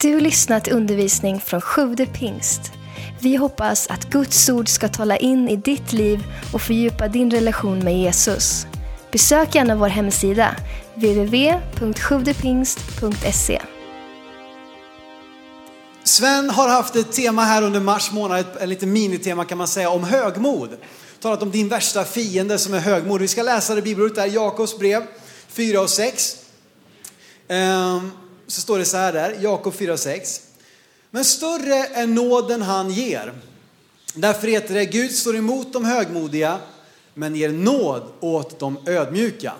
Du lyssnat till undervisning från Sjude pingst. Vi hoppas att Guds ord ska tala in i ditt liv och fördjupa din relation med Jesus. Besök gärna vår hemsida, www.sjuvdepingst.se. Sven har haft ett tema här under mars månad, ett, litet minitema kan man säga, om högmod. Talat om din värsta fiende som är högmod. Vi ska läsa det bibelordet där, Jakobs brev 4 och 6. Um, ehm, så står det så här där, Jakob 4.6. Men större är nåden han ger. Därför heter det, Gud står emot de högmodiga, men ger nåd åt de ödmjuka.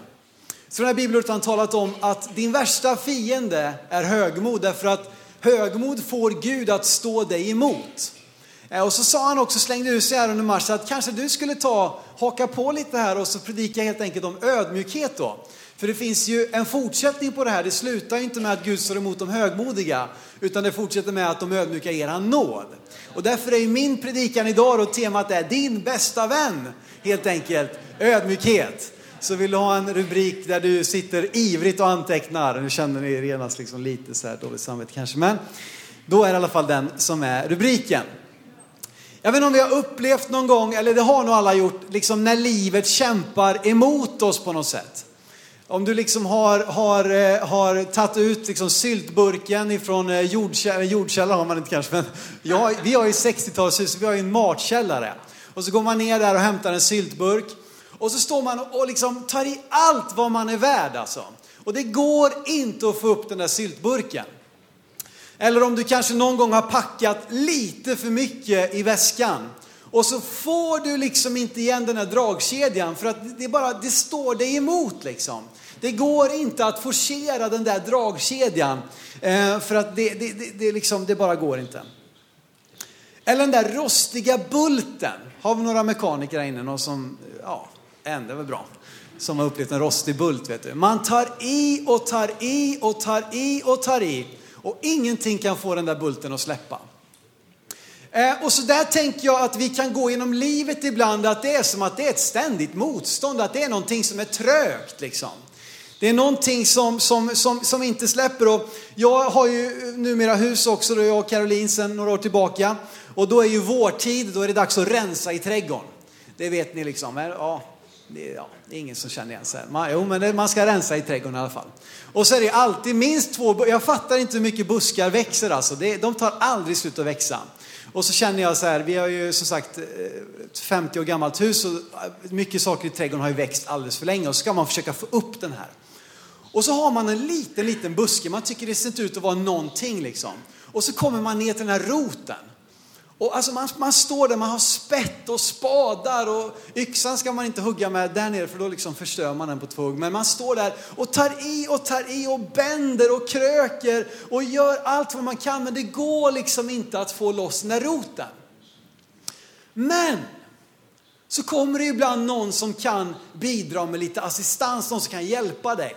Så den här bibelordet har han talat om att din värsta fiende är högmod, därför att högmod får Gud att stå dig emot. Eh, och så sa han också, slängde ut sig här under mars, att kanske du skulle ta, haka på lite här och så predika helt enkelt om ödmjukhet då. För det finns ju en fortsättning på det här, det slutar ju inte med att Gud står emot de högmodiga, utan det fortsätter med att de ödmjuka ger han nåd. Och därför är ju min predikan idag och temat är din bästa vän, helt enkelt, ödmjukhet. Så vill du ha en rubrik där du sitter ivrigt och antecknar, nu känner ni genast liksom lite så här dåligt samvete kanske, men då är det i alla fall den som är rubriken. Jag vet inte om vi har upplevt någon gång, eller det har nog alla gjort, liksom när livet kämpar emot oss på något sätt. Om du liksom har, har, eh, har tagit ut liksom syltburken ifrån eh, jordkällaren, eh, jordkällaren har man inte kanske, men jag, vi har ju 60-talshus, vi har ju en matkällare. Och så går man ner där och hämtar en syltburk. Och så står man och liksom tar i allt vad man är värd alltså. Och det går inte att få upp den där syltburken. Eller om du kanske någon gång har packat lite för mycket i väskan. Och så får du liksom inte igen den här dragkedjan för att det bara, det står dig emot liksom. Det går inte att forcera den där dragkedjan eh, för att det, det, det, det, liksom, det bara går inte. Eller den där rostiga bulten. Har vi några mekaniker här inne? Någon som, ja, en, det var bra. Som har upplevt en rostig bult vet du. Man tar i och tar i och tar i och tar i. Och ingenting kan få den där bulten att släppa. Eh, och så där tänker jag att vi kan gå genom livet ibland, att det är som att det är ett ständigt motstånd, att det är någonting som är trögt liksom. Det är någonting som, som, som, som inte släpper. Och jag har ju numera hus också, då jag och Caroline sedan några år tillbaka. Och då är ju vårtid, då är det dags att rensa i trädgården. Det vet ni liksom. Ja, det, är, ja, det är ingen som känner igen sig. Man, jo, men det, man ska rensa i trädgården i alla fall. Och så är det alltid minst två, jag fattar inte hur mycket buskar växer alltså. Det, de tar aldrig slut att växa. Och så känner jag så här, vi har ju som sagt eh, ett 50 år gammalt hus och eh, mycket saker i trädgården har ju växt alldeles för länge och så ska man försöka få upp den här. Och så har man en liten, liten buske, man tycker det ser inte ut att vara någonting liksom. Och så kommer man ner till den här roten. Och alltså man, man står där, man har spett och spadar och yxan ska man inte hugga med där nere för då liksom förstör man den på två hugg. Men man står där och tar i och tar i och bänder och kröker och gör allt vad man kan men det går liksom inte att få loss den där roten. Men så kommer det ibland någon som kan bidra med lite assistans, någon som kan hjälpa dig.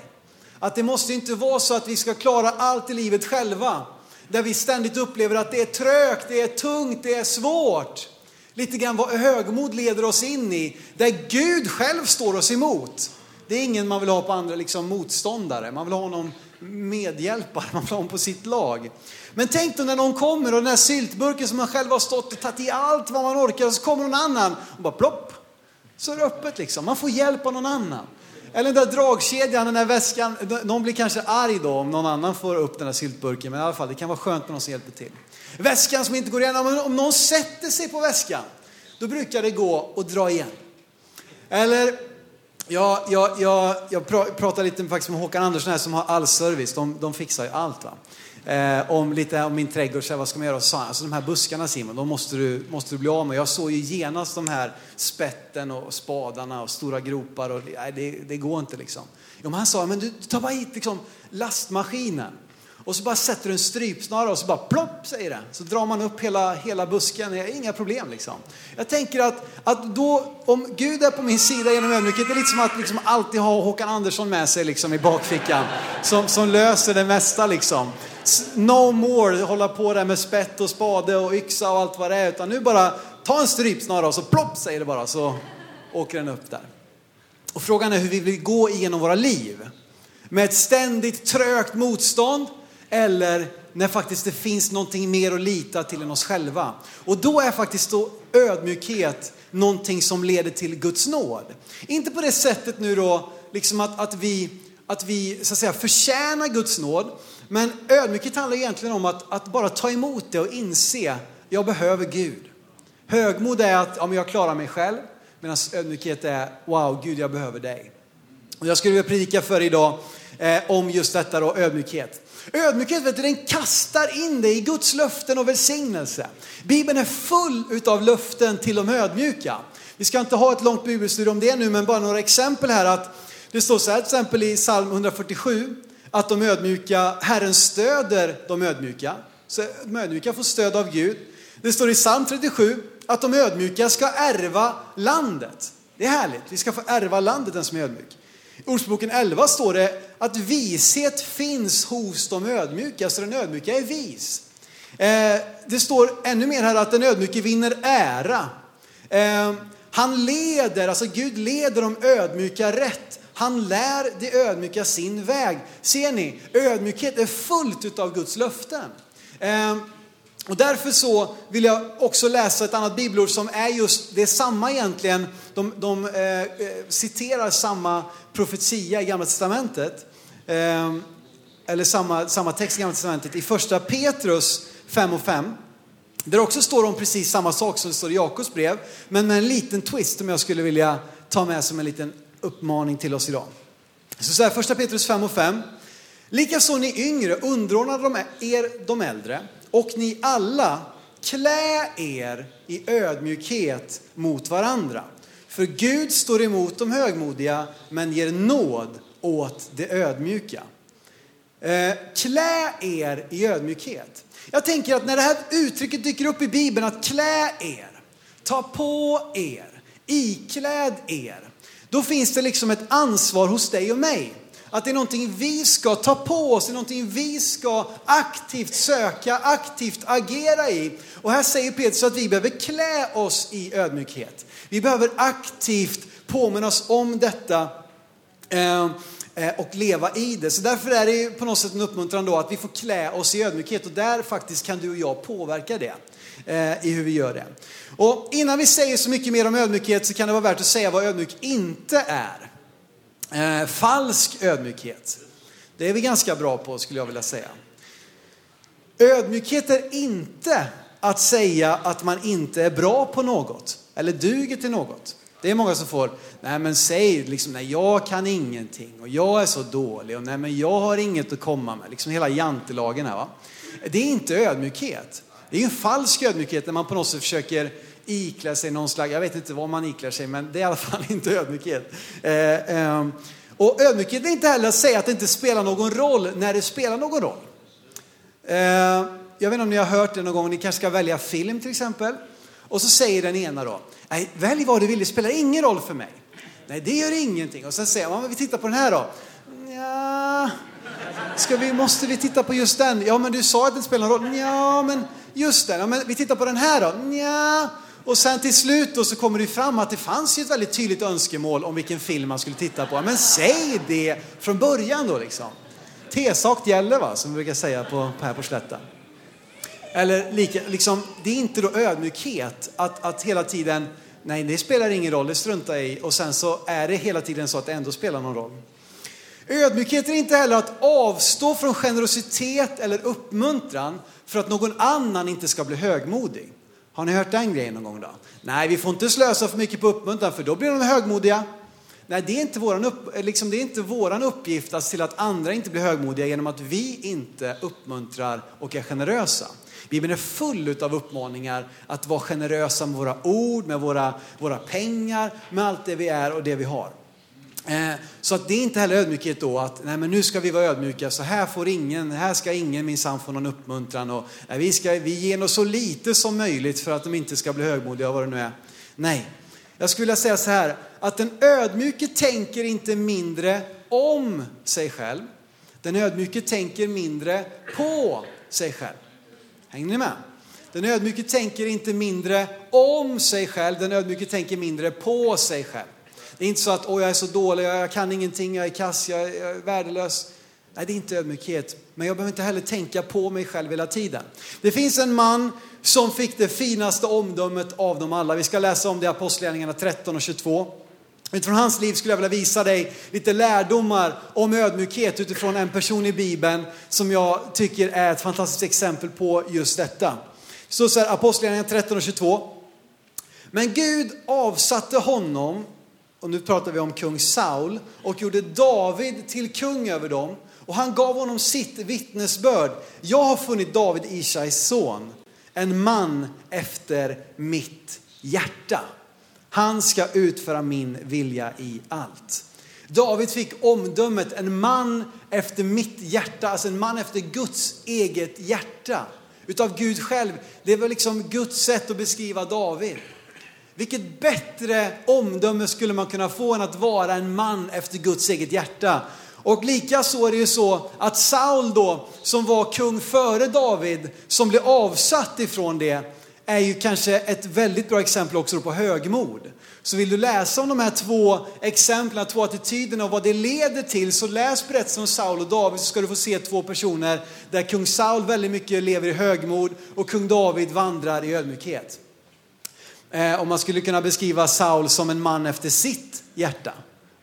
Att det måste inte vara så att vi ska klara allt i livet själva. Där vi ständigt upplever att det är trögt, det är tungt, det är svårt. Lite grann vad högmod leder oss in i. Där Gud själv står oss emot. Det är ingen man vill ha på andra liksom motståndare. Man vill ha någon medhjälpare, man vill ha honom på sitt lag. Men tänk då när någon kommer och den här syltburken som man själv har stått och tagit i allt vad man orkar och så kommer någon annan och bara plopp. Så är det öppet liksom. Man får hjälp av någon annan. Eller den där dragkedjan, den där väskan. Någon blir kanske arg då om någon annan får upp den där syltburken. Men i alla fall, det kan vara skönt med någon som hjälper till. Väskan som inte går igen. Om någon sätter sig på väskan, då brukar det gå att dra igen. Eller, jag, jag, jag, jag pratade lite faktiskt med Håkan Andersson här som har all service. De, de fixar ju allt. Va? Eh, om lite om min trädgård, så här, vad ska man göra? Så, alltså de här buskarna Simon, de måste du, måste du bli av med. Jag såg ju genast de här spetten och spadarna och stora gropar och nej, det, det går inte liksom. Jo, men han sa, men du, du tar bara hit liksom lastmaskinen och så bara sätter du en strypsnara och så bara plopp säger det. Så drar man upp hela, hela busken, det är inga problem liksom. Jag tänker att, att då, om Gud är på min sida genom ödmjukhet, det är lite som att liksom alltid ha Håkan Andersson med sig liksom i bakfickan. Som, som löser det mesta liksom. No more hålla på där med spett och spade och yxa och allt vad det är. Utan nu bara ta en strypsnara och så plopp säger det bara så åker den upp där. Och frågan är hur vi vill gå igenom våra liv. Med ett ständigt trögt motstånd eller när faktiskt det finns någonting mer att lita till än oss själva. Och då är faktiskt då ödmjukhet någonting som leder till Guds nåd. Inte på det sättet nu då, liksom att, att vi, att vi så att säga, förtjänar Guds nåd, men ödmjukhet handlar egentligen om att, att bara ta emot det och inse, jag behöver Gud. Högmod är att ja, men jag klarar mig själv, medan ödmjukhet är, wow, Gud jag behöver dig. Och jag skulle vilja predika för idag eh, om just detta då, ödmjukhet. Ödmjukhet, vet du, den kastar in dig i Guds löften och välsignelse. Bibeln är full utav löften till de ödmjuka. Vi ska inte ha ett långt bibelstudium om det nu, men bara några exempel här. att Det står så här till exempel i psalm 147, att de ödmjuka, Herren stöder de ödmjuka. Så de ödmjuka får stöd av Gud. Det står i psalm 37 att de ödmjuka ska ärva landet. Det är härligt, vi ska få ärva landet den som är ödmjuk. I Ordspråken 11 står det att vishet finns hos de ödmjuka, så den ödmjuka är vis. Eh, det står ännu mer här att den ödmjuke vinner ära. Eh, han leder, alltså Gud leder de ödmjuka rätt. Han lär de ödmjuka sin väg. Ser ni, ödmjukhet är fullt av Guds löften. Eh, och därför så vill jag också läsa ett annat bibelord som är just det samma egentligen. De, de eh, eh, citerar samma profetia i Gamla Testamentet. Eh, eller samma, samma text i Gamla Testamentet i första Petrus 5 och 5. Där också står om precis samma sak som det står i Jakobs brev. Men med en liten twist som jag skulle vilja ta med som en liten uppmaning till oss idag. Så, så här, första Petrus 5 och 5. Likaså ni yngre, underordnar er de äldre och ni alla klä er i ödmjukhet mot varandra. För Gud står emot de högmodiga men ger nåd åt det ödmjuka. Eh, klä er i ödmjukhet. Jag tänker att när det här uttrycket dyker upp i Bibeln, att klä er, ta på er, ikläd er, då finns det liksom ett ansvar hos dig och mig. Att det är någonting vi ska ta på oss, det är någonting vi ska aktivt söka, aktivt agera i. Och här säger Petrus att vi behöver klä oss i ödmjukhet. Vi behöver aktivt påminna oss om detta eh, eh, och leva i det. Så därför är det på något sätt en uppmuntran då att vi får klä oss i ödmjukhet och där faktiskt kan du och jag påverka det eh, i hur vi gör det. Och innan vi säger så mycket mer om ödmjukhet så kan det vara värt att säga vad ödmjuk inte är. Eh, falsk ödmjukhet. Det är vi ganska bra på skulle jag vilja säga. Ödmjukhet är inte att säga att man inte är bra på något eller duger till något. Det är många som får, nej men säg liksom, nej jag kan ingenting och jag är så dålig och nej men jag har inget att komma med. Liksom hela jantelagen här va. Det är inte ödmjukhet. Det är en falsk ödmjukhet när man på något sätt försöker iklär sig någon slags, jag vet inte vad man iklär sig, men det är i alla fall inte ödmjukhet. Eh, eh, och ödmjukhet är inte heller att säga att det inte spelar någon roll när det spelar någon roll. Eh, jag vet inte om ni har hört det någon gång, ni kanske ska välja film till exempel. Och så säger den ena då, nej välj vad du vill, det spelar ingen roll för mig. Nej det gör ingenting. Och sen säger man, vi tittar på den här då. Ja, ska vi, måste vi titta på just den? Ja men du sa att det spelar någon roll. Ja men just den, ja, men vi tittar på den här då. Ja, och sen till slut då så kommer det fram att det fanns ju ett väldigt tydligt önskemål om vilken film man skulle titta på. Men säg det från början då liksom. T-sak gäller va, som vi brukar säga på, här på slätten. Eller lika, liksom, det är inte då ödmjukhet att, att hela tiden, nej det spelar ingen roll, det struntar jag i. Och sen så är det hela tiden så att det ändå spelar någon roll. Ödmjukhet är inte heller att avstå från generositet eller uppmuntran för att någon annan inte ska bli högmodig. Har ni hört den grejen någon gång då? Nej, vi får inte slösa för mycket på uppmuntran för då blir de högmodiga. Nej, det är inte våran, upp, eh, liksom, det är inte våran uppgift att se till att andra inte blir högmodiga genom att vi inte uppmuntrar och är generösa. Bibeln är full av uppmaningar att vara generösa med våra ord, med våra, våra pengar, med allt det vi är och det vi har. Eh, så att det är inte heller ödmjukhet då att nej men nu ska vi vara ödmjuka så här får ingen, här ska ingen minsann få någon uppmuntran och nej, vi, ska, vi ger nog så lite som möjligt för att de inte ska bli högmodiga vad det nu är. Nej, jag skulle vilja säga så här att den ödmjuke tänker inte mindre om sig själv. Den ödmjuke tänker mindre på sig själv. Hänger ni med? Den ödmjuke tänker inte mindre om sig själv, den ödmjuke tänker mindre på sig själv. Det är inte så att, åh jag är så dålig, jag kan ingenting, jag är kass, jag är värdelös. Nej, det är inte ödmjukhet, men jag behöver inte heller tänka på mig själv hela tiden. Det finns en man som fick det finaste omdömet av dem alla. Vi ska läsa om det i Apostlagärningarna 13 och 22. Utifrån hans liv skulle jag vilja visa dig lite lärdomar om ödmjukhet utifrån en person i Bibeln som jag tycker är ett fantastiskt exempel på just detta. Så så här, Apostlagärningarna 13 och 22. Men Gud avsatte honom, och nu pratar vi om kung Saul, och gjorde David till kung över dem. Och han gav honom sitt vittnesbörd. Jag har funnit David, Ishais son, en man efter mitt hjärta. Han ska utföra min vilja i allt. David fick omdömet en man efter mitt hjärta, alltså en man efter Guds eget hjärta. Utav Gud själv. Det var liksom Guds sätt att beskriva David. Vilket bättre omdöme skulle man kunna få än att vara en man efter Guds eget hjärta. Och lika så är det ju så att Saul då, som var kung före David, som blev avsatt ifrån det, är ju kanske ett väldigt bra exempel också på högmod. Så vill du läsa om de här två exemplen, två attityderna och vad det leder till, så läs berättelsen om Saul och David så ska du få se två personer där kung Saul väldigt mycket lever i högmod och kung David vandrar i ödmjukhet. Eh, och man skulle kunna beskriva Saul som en man efter sitt hjärta.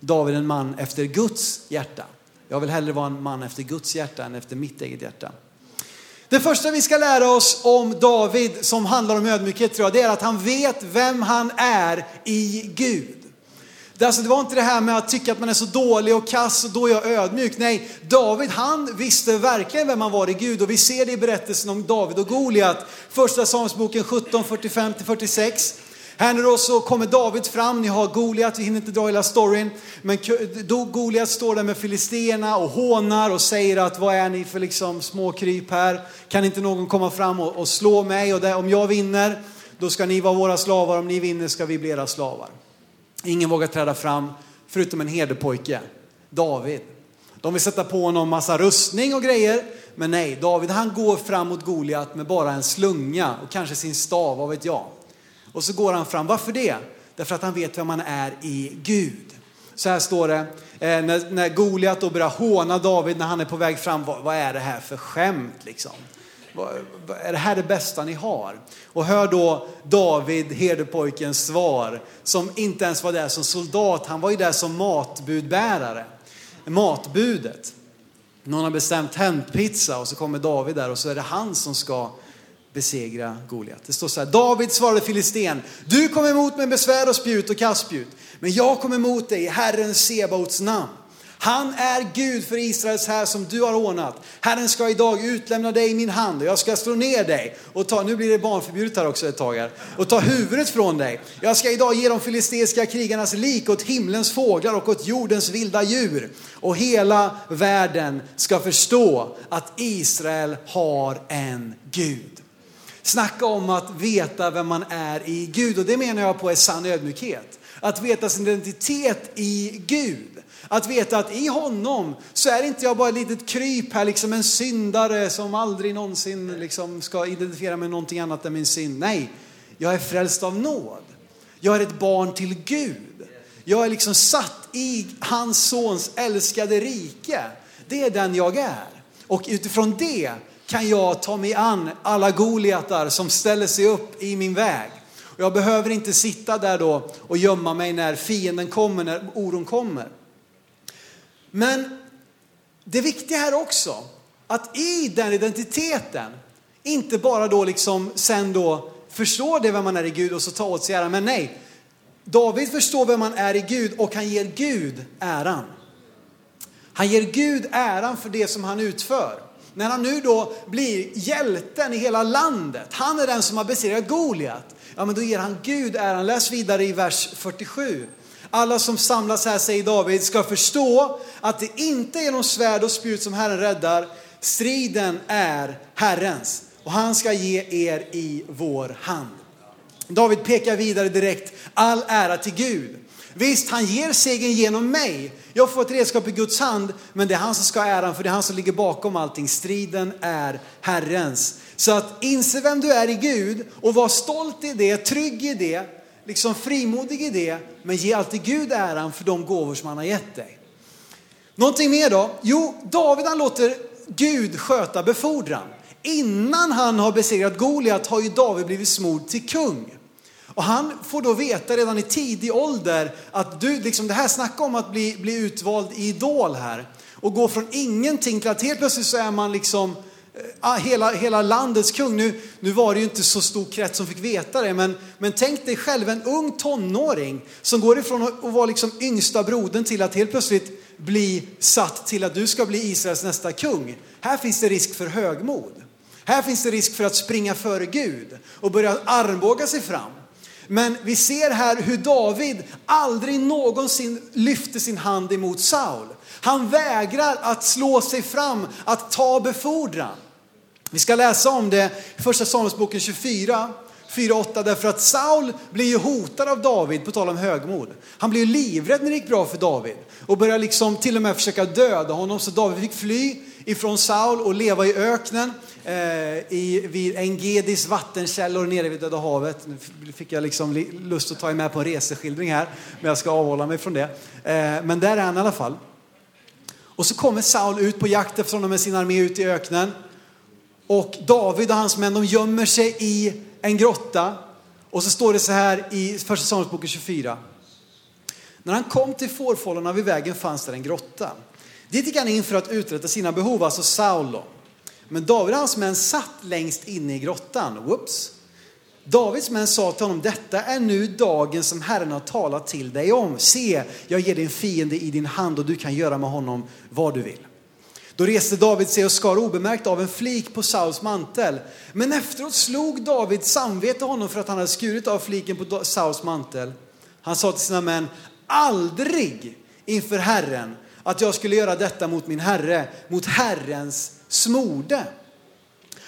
David en man efter Guds hjärta. Jag vill hellre vara en man efter Guds hjärta än efter mitt eget hjärta. Det första vi ska lära oss om David som handlar om ödmjukhet tror jag, det är att han vet vem han är i Gud. Det, alltså, det var inte det här med att tycka att man är så dålig och kass och då är jag ödmjuk. Nej, David han visste verkligen vem han var i Gud och vi ser det i berättelsen om David och Goliat. Första Samuelsboken 17, 45-46. Här nu då så kommer David fram, ni har Goliat, vi hinner inte dra hela storyn. Men Goliat står där med filisterna och hånar och säger att vad är ni för liksom småkryp här? Kan inte någon komma fram och, och slå mig? Och där, om jag vinner, då ska ni vara våra slavar. Om ni vinner ska vi bli era slavar. Ingen vågar träda fram, förutom en herdepojke, David. De vill sätta på honom massa rustning och grejer. Men nej, David han går fram mot Goliat med bara en slunga och kanske sin stav, vad vet jag. Och så går han fram. Varför det? Därför att han vet vem han är i Gud. Så här står det, eh, när, när Goliat då börjar håna David när han är på väg fram. Vad, vad är det här för skämt liksom? Är det här det bästa ni har? Och hör då David, herdepojkens svar, som inte ens var där som soldat, han var ju där som matbudbärare. Matbudet. Någon har bestämt hämtpizza och så kommer David där och så är det han som ska besegra Goliat. Det står så här, David svarade filisten, du kom emot med besvär och spjut och kastspjut, men jag kom emot dig i Herren Sebaots namn. Han är Gud för Israels här som du har ordnat. Herren ska idag utlämna dig i min hand och jag ska slå ner dig och ta, nu blir det barnförbjudet här också ett tag här, och ta huvudet från dig. Jag ska idag ge de filisteiska krigarnas lik åt himlens fåglar och åt jordens vilda djur. Och hela världen ska förstå att Israel har en Gud. Snacka om att veta vem man är i Gud. Och det menar jag på är sann ödmjukhet. Att veta sin identitet i Gud. Att veta att i honom så är inte jag bara ett litet kryp här, liksom en syndare som aldrig någonsin liksom ska identifiera med någonting annat än min synd. Nej, jag är frälst av nåd. Jag är ett barn till Gud. Jag är liksom satt i hans sons älskade rike. Det är den jag är. Och utifrån det kan jag ta mig an alla Goliatar som ställer sig upp i min väg. Och jag behöver inte sitta där då och gömma mig när fienden kommer, när oron kommer. Men det viktiga här också, att i den identiteten, inte bara då liksom sen då förstå det vem man är i Gud och så ta åt sig äran. Men nej, David förstår vem man är i Gud och han ger Gud äran. Han ger Gud äran för det som han utför när han nu då blir hjälten i hela landet, han är den som har besegrat Goliat, ja men då ger han Gud äran. Läs vidare i vers 47. Alla som samlas här, säger David, ska förstå att det inte är genom svärd och spjut som Herren räddar. Striden är Herrens och han ska ge er i vår hand. David pekar vidare direkt, all ära till Gud. Visst, han ger segern genom mig. Jag får ett redskap i Guds hand, men det är han som ska ha äran för det är han som ligger bakom allting. Striden är Herrens. Så att inse vem du är i Gud och var stolt i det, trygg i det, liksom frimodig i det, men ge alltid Gud äran för de gåvor som han har gett dig. Någonting mer då? Jo, David han låter Gud sköta befordran. Innan han har besegrat Goliat har ju David blivit smord till kung. Och han får då veta redan i tidig ålder att du, liksom det här snacka om att bli, bli utvald i idol här och gå från ingenting till att helt plötsligt så är man liksom Ah, hela, hela landets kung. Nu, nu var det ju inte så stor krets som fick veta det, men, men tänk dig själv en ung tonåring som går ifrån att vara liksom yngsta brodern till att helt plötsligt bli satt till att du ska bli Israels nästa kung. Här finns det risk för högmod. Här finns det risk för att springa före Gud och börja armbåga sig fram. Men vi ser här hur David aldrig någonsin lyfte sin hand emot Saul. Han vägrar att slå sig fram, att ta befordran. Vi ska läsa om det i första Samuelsboken 24, 4-8 därför att Saul blir ju hotad av David på tal om högmod. Han blir ju livrädd när det gick bra för David och börjar liksom till och med försöka döda honom så David fick fly ifrån Saul och leva i öknen eh, i, vid Engedis vattenkällor nere vid Döda havet. Nu fick jag liksom lust att ta med på en reseskildring här, men jag ska avhålla mig från det. Eh, men där är han i alla fall. Och så kommer Saul ut på jakt efter honom med sin armé ut i öknen. Och David och hans män de gömmer sig i en grotta. Och så står det så här i första Samuelsboken 24. När han kom till fårfållorna vid vägen fanns där en grotta. Dit gick han in för att uträtta sina behov, alltså Saulo. Men David och hans män satt längst inne i grottan. Whoops. Davids män sa till honom, detta är nu dagen som Herren har talat till dig om. Se, jag ger din fiende i din hand och du kan göra med honom vad du vill. Då reste David sig och skar obemärkt av en flik på Sauls mantel. Men efteråt slog David samvete honom för att han hade skurit av fliken på Sauls mantel. Han sa till sina män, aldrig inför Herren att jag skulle göra detta mot min herre, mot Herrens smorde.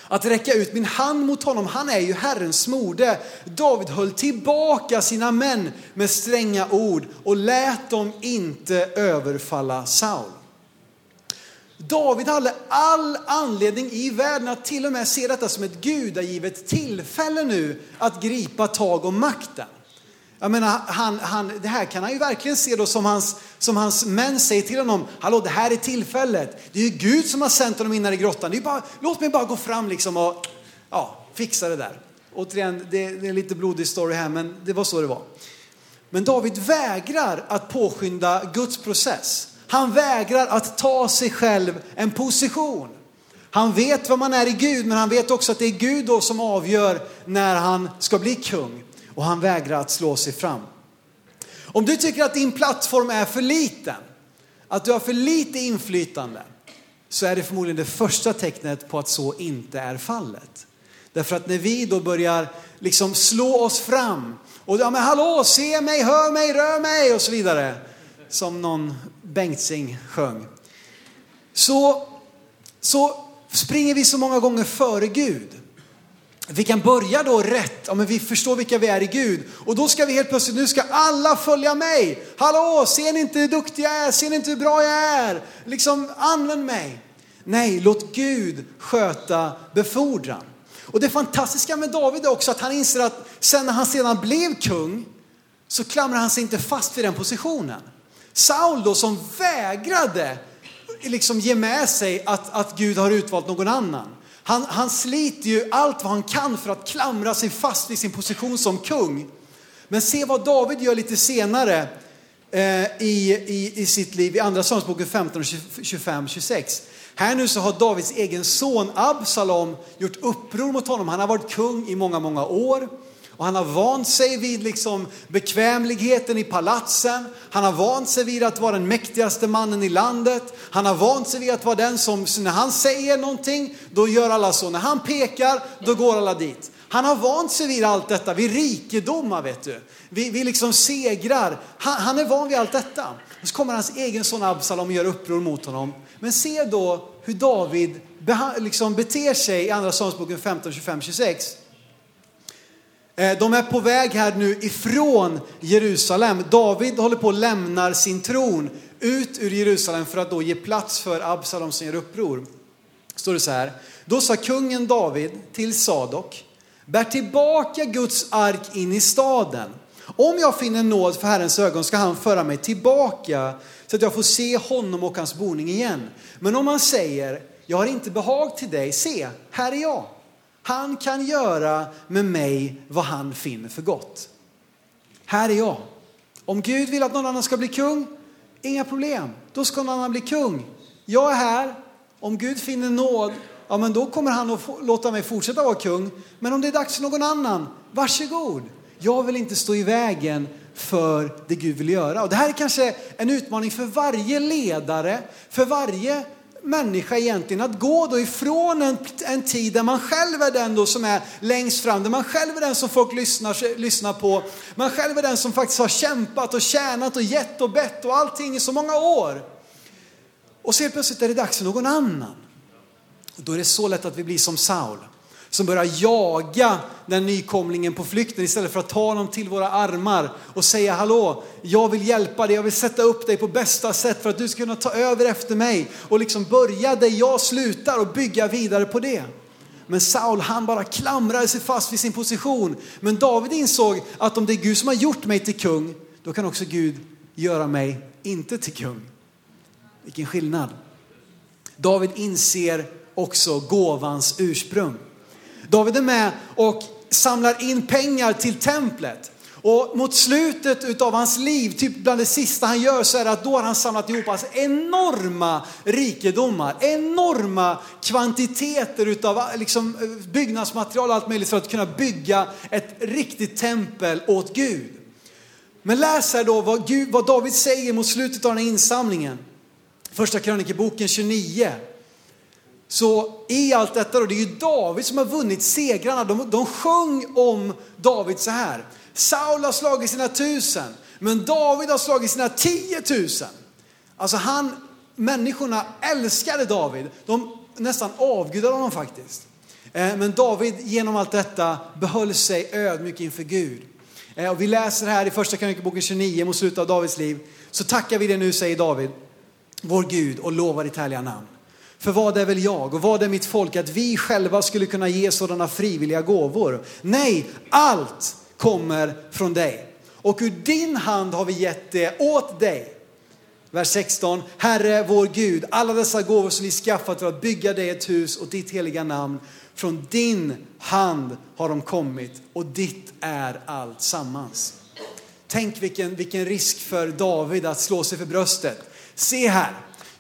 Att räcka ut min hand mot honom, han är ju Herrens mode. David höll tillbaka sina män med stränga ord och lät dem inte överfalla Saul. David hade all anledning i världen att till och med se detta som ett gudagivet tillfälle nu att gripa tag om makten. Jag menar, han, han, det här kan han ju verkligen se då som hans, som hans män säger till honom. Hallå, det här är tillfället. Det är ju Gud som har sänt honom in här i grottan. Det är bara, låt mig bara gå fram liksom och ja, fixa det där. Återigen, det, det är en lite blodig story här, men det var så det var. Men David vägrar att påskynda Guds process. Han vägrar att ta sig själv en position. Han vet vad man är i Gud, men han vet också att det är Gud då som avgör när han ska bli kung och han vägrar att slå sig fram. Om du tycker att din plattform är för liten, att du har för lite inflytande, så är det förmodligen det första tecknet på att så inte är fallet. Därför att när vi då börjar liksom slå oss fram och ja men hallå, se mig, hör mig, rör mig och så vidare. Som någon Bengtzing sjöng. Så, så springer vi så många gånger före Gud. Vi kan börja då rätt, ja, men vi förstår vilka vi är i Gud. Och då ska vi helt plötsligt, nu ska alla följa mig. Hallå, ser ni inte hur duktig jag är? Ser ni inte hur bra jag är? Liksom, använd mig. Nej, låt Gud sköta befordran. Och det fantastiska med David är också att han inser att sen när han sedan blev kung så klamrar han sig inte fast vid den positionen. Saul då som vägrade liksom ge med sig att, att Gud har utvalt någon annan. Han, han sliter ju allt vad han kan för att klamra sig fast vid sin position som kung. Men se vad David gör lite senare eh, i, i, i sitt liv i andra Samuelsboken 15, 25, 26. Här nu så har Davids egen son Absalom gjort uppror mot honom. Han har varit kung i många, många år. Och han har vant sig vid liksom bekvämligheten i palatsen. Han har vant sig vid att vara den mäktigaste mannen i landet. Han har vant sig vid att vara den som, när han säger någonting, då gör alla så. När han pekar, då går alla dit. Han har vant sig vid allt detta, vid rikedomar vet du. Vi, vi liksom segrar. Han, han, är van vid allt detta. Och så kommer hans egen son Absalom och gör uppror mot honom. Men se då hur David liksom beter sig i andra Samuelsboken 15, 25, 26. Eh, de är på väg här nu ifrån Jerusalem. David håller på att lämna sin tron ut ur Jerusalem för att då ge plats för Absalom som gör uppror. Står det så här. Då sa kungen David till Sadok, bär tillbaka Guds ark in i staden Om jag finner nåd för Herrens ögon ska han föra mig tillbaka så att jag får se honom och hans boning igen. Men om han säger, jag har inte behag till dig, se, här är jag. Han kan göra med mig vad han finner för gott. Här är jag. Om Gud vill att någon annan ska bli kung, inga problem. Då ska någon annan bli kung. Jag är här. Om Gud finner nåd, ja men då kommer han att låta mig fortsätta vara kung. Men om det är dags för någon annan, varsågod. Jag vill inte stå i vägen för det Gud vill göra. Och det här är kanske en utmaning för varje ledare, för varje människa egentligen att gå då ifrån en, en tid där man själv är den då som är längst fram, där man själv är den som folk lyssnar, lyssnar på. Man själv är den som faktiskt har kämpat och tjänat och gett och bett och allting i så många år. Och så helt plötsligt är det dags för någon annan. Och då är det så lätt att vi blir som Saul som börjar jaga den nykomlingen på flykten istället för att ta honom till våra armar och säga hallå, jag vill hjälpa dig, jag vill sätta upp dig på bästa sätt för att du ska kunna ta över efter mig och liksom börja där jag slutar och bygga vidare på det. Men Saul han bara klamrade sig fast vid sin position. Men David insåg att om det är Gud som har gjort mig till kung, då kan också Gud göra mig inte till kung. Vilken skillnad. David inser också gåvans ursprung. David är med och samlar in pengar till templet. Och mot slutet utav hans liv, typ bland det sista han gör, så är det att då har han samlat ihop hans enorma rikedomar, enorma kvantiteter utav liksom byggnadsmaterial och allt möjligt för att kunna bygga ett riktigt tempel åt Gud. Men läs här då vad, Gud, vad David säger mot slutet av den här insamlingen. Första krönikeboken 29. Så i allt detta, då, det är ju David som har vunnit segrarna. De, de sjöng om David så här. Saul har slagit sina tusen, men David har slagit sina tiotusen. Alltså han, människorna älskade David. De nästan avgudade honom faktiskt. Eh, men David genom allt detta behöll sig ödmjuk inför Gud. Eh, och vi läser här i första krönikeboken 29 mot slutet av Davids liv. Så tackar vi det nu, säger David, vår Gud och lovar ditt härliga namn. För vad är väl jag och vad är mitt folk att vi själva skulle kunna ge sådana frivilliga gåvor? Nej, allt kommer från dig. Och ur din hand har vi gett det åt dig. Vers 16. Herre vår Gud, alla dessa gåvor som vi skaffat för att bygga dig ett hus och ditt heliga namn. Från din hand har de kommit och ditt är allt sammans. Tänk vilken, vilken risk för David att slå sig för bröstet. Se här,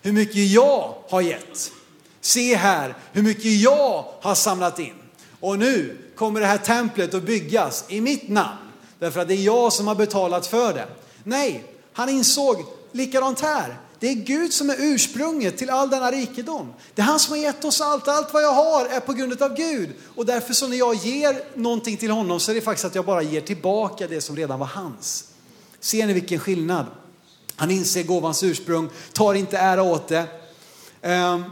hur mycket jag har gett. Se här hur mycket jag har samlat in. Och nu kommer det här templet att byggas i mitt namn. Därför att det är jag som har betalat för det. Nej, han insåg likadant här. Det är Gud som är ursprunget till all denna rikedom. Det är han som har gett oss allt. Allt vad jag har är på grund av Gud. Och därför så när jag ger någonting till honom så är det faktiskt att jag bara ger tillbaka det som redan var hans. Ser ni vilken skillnad? Han inser gåvans ursprung, tar inte ära åt det. Ehm,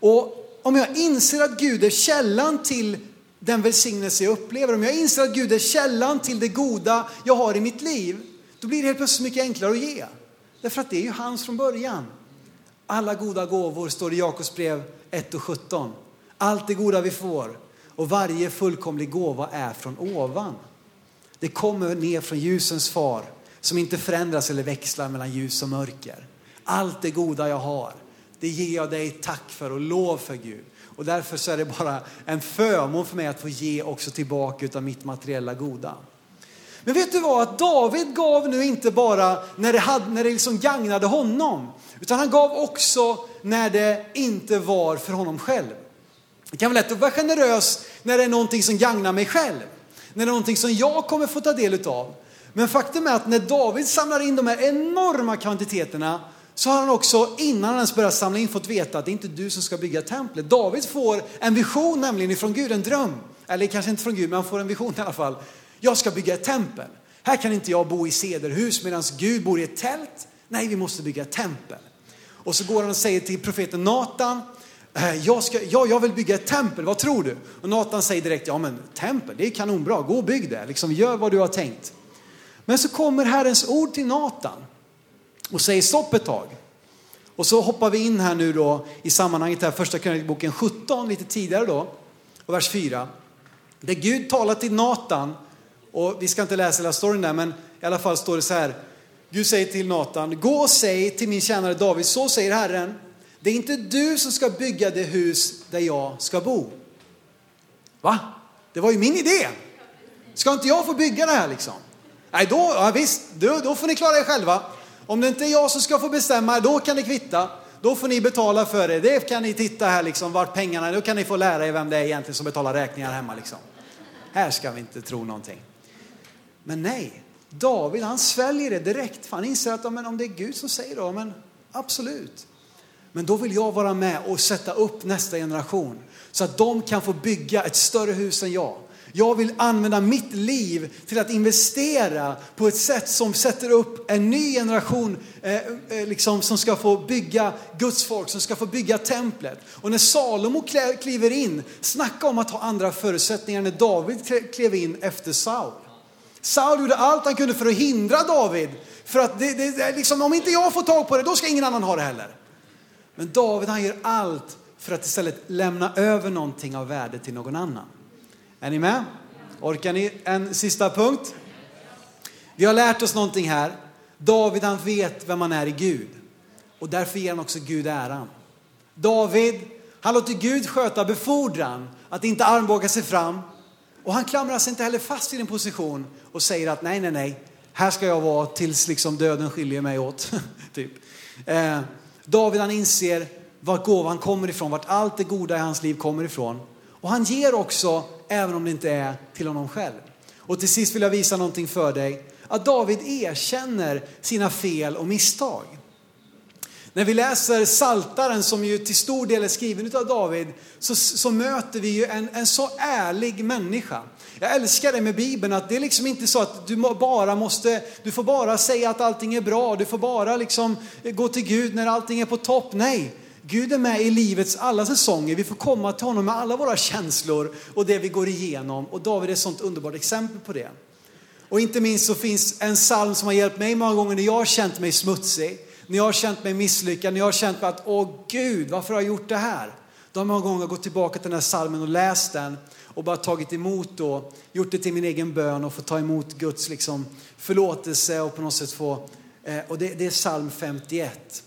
och om jag inser att Gud är källan till den välsignelse jag upplever, om jag inser att Gud är källan till det goda jag har i mitt liv, då blir det helt plötsligt mycket enklare att ge. Därför att det är ju hans från början. Alla goda gåvor står i Jakobs brev 1 och 17. Allt det goda vi får och varje fullkomlig gåva är från ovan. Det kommer ner från ljusens far som inte förändras eller växlar mellan ljus och mörker. Allt det goda jag har, det ger jag dig tack för och lov för Gud. Och därför så är det bara en förmån för mig att få ge också tillbaka utav mitt materiella goda. Men vet du vad? Att David gav nu inte bara när det, hade, när det liksom gagnade honom. Utan han gav också när det inte var för honom själv. Det kan vara lätt att vara generös när det är någonting som gagnar mig själv. När det är någonting som jag kommer få ta del utav. Men faktum är att när David samlar in de här enorma kvantiteterna så har han också innan han ens börjar samla in fått veta att det är inte du som ska bygga templet. David får en vision nämligen ifrån Gud, en dröm. Eller kanske inte från Gud, men han får en vision i alla fall. Jag ska bygga ett tempel. Här kan inte jag bo i sederhus medan Gud bor i ett tält. Nej, vi måste bygga ett tempel. Och så går han och säger till profeten Natan, eh, jag, ska, ja, jag vill bygga ett tempel, vad tror du? Och Natan säger direkt, ja men tempel, det är kanonbra, gå och bygg det, liksom, gör vad du har tänkt. Men så kommer Herrens ord till Natan och säger stopp ett tag. Och så hoppar vi in här nu då i sammanhanget här, första krönikboken 17, lite tidigare då, och vers 4. Där Gud talar till Natan Och vi ska inte läsa hela storyn där, men i alla fall står det så här. Gud säger till Natan, gå och säg till min tjänare David, så säger Herren, det är inte du som ska bygga det hus där jag ska bo. Va? Det var ju min idé. Ska inte jag få bygga det här liksom? Nej, då, ja, visst, då, då får ni klara er själva. Om det inte är jag som ska få bestämma, då kan det kvitta. Då får ni betala för det. Det kan ni titta här liksom, vart pengarna, då kan ni få lära er vem det är egentligen som betalar räkningar hemma liksom. Här ska vi inte tro någonting. Men nej, David han sväljer det direkt. För han inser att men om det är Gud som säger det, men absolut. Men då vill jag vara med och sätta upp nästa generation så att de kan få bygga ett större hus än jag. Jag vill använda mitt liv till att investera på ett sätt som sätter upp en ny generation eh, eh liksom, som ska få bygga Guds folk, som ska få bygga templet. Och när Salomo kliver in, snacka om att ha andra förutsättningar när David klev in efter Saul. Saul gjorde allt han kunde för att hindra David. För att det, det, liksom, om inte jag får tag på det, då ska ingen annan ha det heller. Men David han gör allt för att istället lämna över någonting av värde till någon annan. Är ni med? Orkar ni en sista punkt? Vi har lärt oss någonting här. David han vet vem man är i Gud. Och därför ger han också Gud äran. David, han låter Gud sköta befordran, att inte armbåga sig fram. Och han klamrar sig inte heller fast i en position och säger att nej, nej, nej, här ska jag vara tills liksom döden skiljer mig åt. typ. Eh, David han inser var gåvan kommer ifrån, vart allt det goda i hans liv kommer ifrån. Och han ger också, även om det inte är till honom själv. Och till sist vill jag visa någonting för dig. Att David erkänner sina fel och misstag. När vi läser Saltaren som ju till stor del är skriven av David så, så möter vi ju en, en så ärlig människa. Jag älskar det med Bibeln, att det är liksom inte så att du bara måste, du får bara säga att allting är bra, du får bara liksom gå till Gud när allting är på topp. Nej, Gud är med i livets alla säsonger. Vi får komma till honom med alla våra känslor och det vi går igenom. Och David är ett sånt underbart exempel på det. Och inte minst så finns en psalm som har hjälpt mig många gånger när jag har känt mig smutsig, när jag har känt mig misslyckad, när jag har känt mig att åh Gud, varför har jag gjort det här? Då har jag många gånger gått tillbaka till den här psalmen och läst den och bara tagit emot då, gjort det till min egen bön och fått ta emot Guds liksom förlåtelse och på något sätt få, eh, och det, det är psalm 51.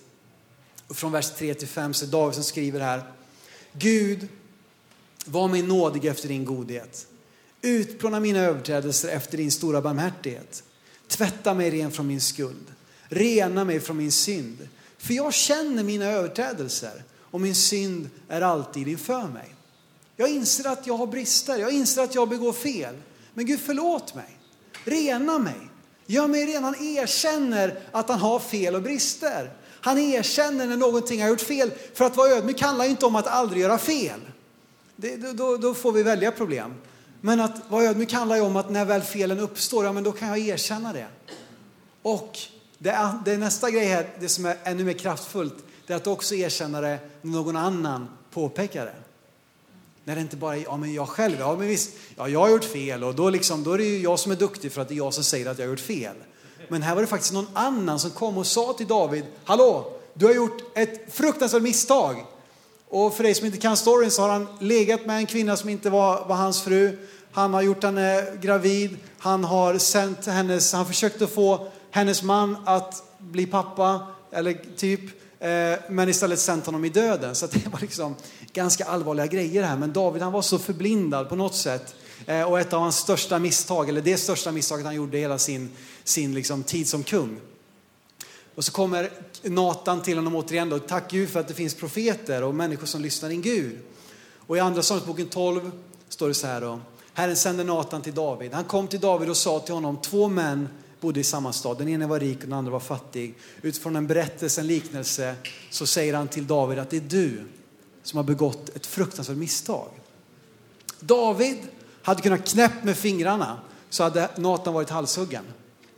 Från vers 3 till 5 så är David som skriver här. Gud, var mig nådig efter din godhet. Utplåna mina överträdelser efter din stora barmhärtighet. Tvätta mig ren från min skuld. Rena mig från min synd. För jag känner mina överträdelser och min synd är alltid inför mig. Jag inser att jag har brister, jag inser att jag begår fel. Men Gud förlåt mig. Rena mig. Gör mig ren. Han erkänner att han har fel och brister. Han erkänner när någonting har gjort fel. För att vara ödmjuk handlar inte om att aldrig göra fel. Det, då, då, får vi välja problem. Men att vara ödmjuk handlar ju om att när väl felen uppstår, ja men då kan jag erkänna det. Och det, det nästa grej här, det som är ännu mer kraftfullt, det är att också erkänna det när någon annan påpekar det. När det inte bara är ja, men jag själv, ja men visst, ja, jag har gjort fel och då, liksom, då är det ju jag som är duktig för att det är jag som säger att jag har gjort fel. Men här var det faktiskt någon annan som kom och sa till David, hallå, du har gjort ett fruktansvärt misstag. Och för dig som inte kan storyn så har han legat med en kvinna som inte var, var hans fru. Han har gjort henne gravid. Han har sänt hennes, han försökte få hennes man att bli pappa, eller typ, eh, men istället sänt honom i döden. Så det var liksom ganska allvarliga grejer här. Men David han var så förblindad på något sätt. Eh, och ett av hans största misstag, eller det största misstaget han gjorde hela sin, sin liksom tid som kung. Och så kommer Natan till honom återigen då, tack Gud för att det finns profeter och människor som lyssnar in Gud. Och i andra Samuelsboken 12 står det så här då, Herren sände Natan till David. Han kom till David och sa till honom, två män bodde i samma stad. Den ene var rik och den andra var fattig. Utifrån en berättelse, en liknelse, så säger han till David att det är du som har begått ett fruktansvärt misstag. David hade kunnat knäppt med fingrarna så hade Natan varit halshuggen.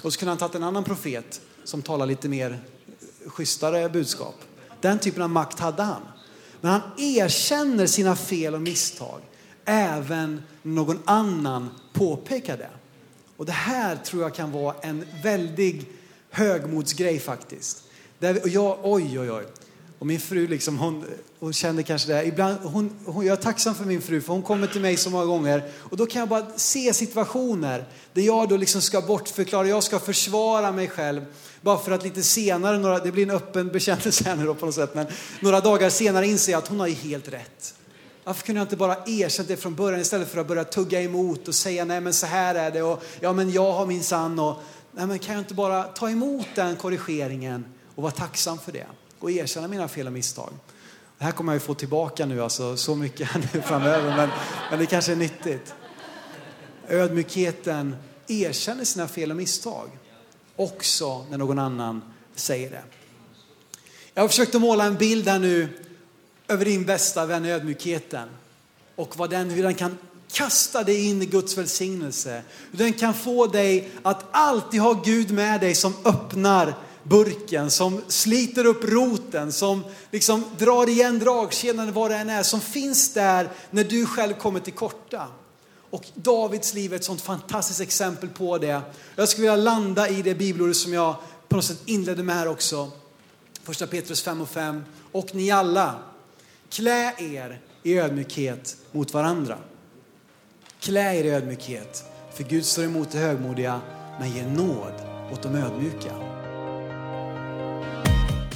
Och så kunde han tagit en annan profet som talar lite mer schysstare budskap. Den typen av makt hade han. Men han erkänner sina fel och misstag även någon annan påpekar det. Och det här tror jag kan vara en väldig högmodsgrej faktiskt. Där, och jag, oj, oj, oj. Och min fru, liksom, hon, hon kände kanske det. här. Ibland, hon, hon, jag är tacksam för min fru, för hon kommer till mig så många gånger. Och då kan jag bara se situationer där jag då liksom ska bortförklara, jag ska försvara mig själv. Bara för att lite senare, några, det blir en öppen bekännelse här nu då på något sätt, men några dagar senare inser jag att hon har ju helt rätt. Varför kunde jag inte bara erkänt det från början istället för att börja tugga emot och säga nej men så här är det och ja men jag har min sann och nej men kan jag inte bara ta emot den korrigeringen och vara tacksam för det och erkänna mina fel och misstag. Det här kommer jag ju få tillbaka nu alltså så mycket här nu framöver men, men det kanske är nyttigt. Ödmjukheten erkänner sina fel och misstag också när någon annan säger det. Jag har försökt att måla en bild här nu över din bästa vän ödmjukheten och vad den, hur den kan kasta dig in i Guds välsignelse. Hur den kan få dig att alltid ha Gud med dig som öppnar burken, som sliter upp roten, som liksom drar igen dragkedjan vad det än är, som finns där när du själv kommer till korta. Och Davids liv är ett sånt fantastiskt exempel på det. Jag skulle vilja landa i det bibelordet som jag på något sätt inledde med här också. Första Petrus 5 och 5. Och ni alla, klä er i ödmjukhet mot varandra. Klä er i ödmjukhet, för Gud står emot det högmodiga men ger nåd åt de ödmjuka.